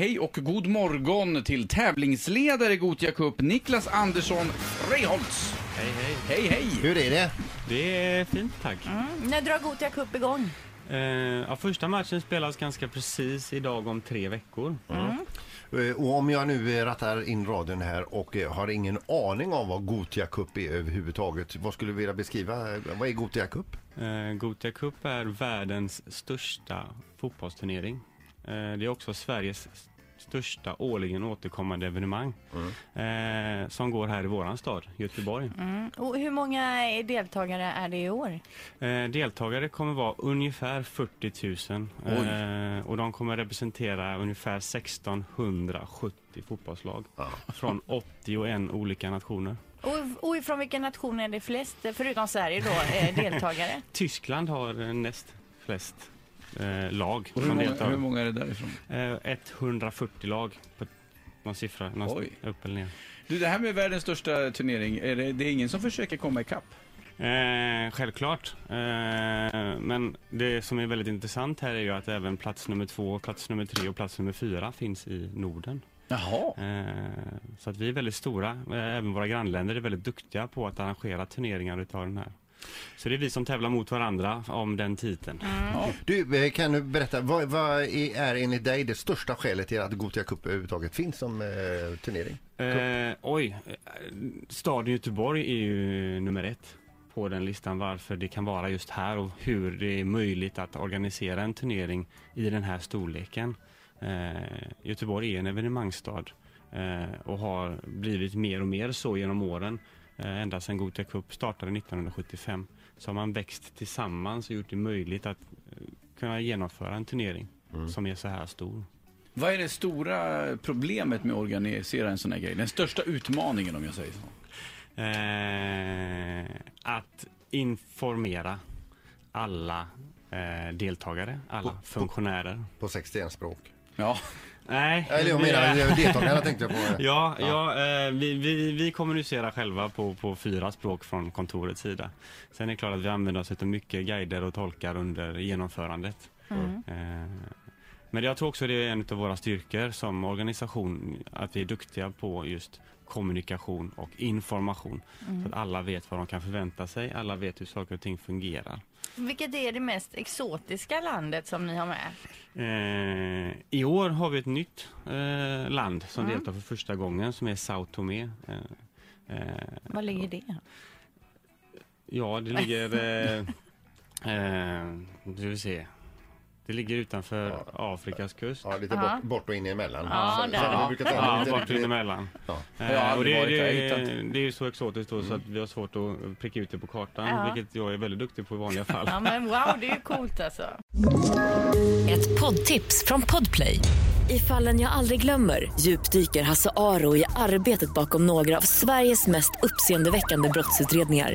hej och god morgon till tävlingsledare i Gothia Cup, Niklas Andersson Reiholtz. Hej, hej. Hej, hej! Hur är det? Det är fint, tack. När drar Gothia Cup igång? Eh, ja, första matchen spelas ganska precis idag om tre veckor. Eh, Och om jag nu eh, rattar in radion här och eh, har ingen aning om vad Gotia Cup är överhuvudtaget. Vad skulle du vilja beskriva? Vad är Gotia Cup? Eh, Gothia Cup är världens största fotbollsturnering. Eh, det är också Sveriges största årligen återkommande evenemang eh, som går här i våran stad, Göteborg. Mm. Och hur många deltagare är det i år? Eh, deltagare kommer vara ungefär 40 000 eh, och de kommer representera ungefär 1670 fotbollslag från 81 olika nationer. Och, och ifrån vilken nation är det flest, förutom Sverige då, eh, deltagare? Tyskland har eh, näst flest eh, lag hur, som många, deltar. hur många är det därifrån? Eh, 140 lag på någon siffra, någon upp eller ner. Du, det här med världens största turnering, är det, det är ingen som försöker komma ikapp? Eh, självklart. Eh, men det som är väldigt intressant här är ju att även plats nummer två, plats nummer tre och plats nummer fyra finns i Norden. Jaha. Eh, så att vi är väldigt stora. Eh, även våra grannländer är väldigt duktiga på att arrangera turneringar utav den här. Så det är vi som tävlar mot varandra om den titeln. Ja. Du, eh, kan du berätta, vad, vad är, enligt dig det största skälet till att Gotia Cup överhuvudtaget finns som eh, turnering? Eh, oj, eh, staden Göteborg är ju nummer ett på den listan varför det kan vara just här och hur det är möjligt att organisera en turnering i den här storleken. Eh, Göteborg är en evenemangsstad eh, och har blivit mer och mer så genom åren. Eh, ända sedan Gothia Cup startade 1975 så har man växt tillsammans och gjort det möjligt att eh, kunna genomföra en turnering som är så här stor. Vad är det stora problemet med att organisera en sån här grej? Den största utmaningen om jag säger så? Eh, att informera alla eh, deltagare, alla funktionärer. På 61 språk. Ja. Nej, Eller jag menar deltagarna tänkte jag på. Ja, ja. eh, vi, vi, vi kommunicerar själva på, på fyra språk från kontorets sida. Sen är det klart att vi använder oss av mycket guider och tolkar under genomförandet. Eh, men jag tror också det är en av våra styrkor som organisation, att vi är duktiga på just kommunikation och information. Så att alla vet vad de kan förvänta sig, alla vet hur saker och ting fungerar. Vilket är det mest exotiska landet som ni har med? Eh, I år har vi ett nytt eh, land som deltar för första gången som är Sao Tomé. Eh, eh, Var ligger det? ja, det ligger... Eh, eh, vi se. Det ligger utanför Afrikas kust. Ja, lite bort, bort och in emellan. Ja, Så- där. så vi brukar säga Ja, lite- bort lite- emellan. Ja. Eh, och det, varit det, är ju så exotiskt då så att vi har svårt att pricka ut det på kartan, Ja. vilket jag är väldigt duktig på i vanliga fall. Ja men wow, det är ju coolt alltså. Ett poddtips från Podplay. I fallen jag aldrig glömmer djupdyker Hasse Aro i arbetet bakom några av Sveriges mest uppseendeväckande brottsutredningar.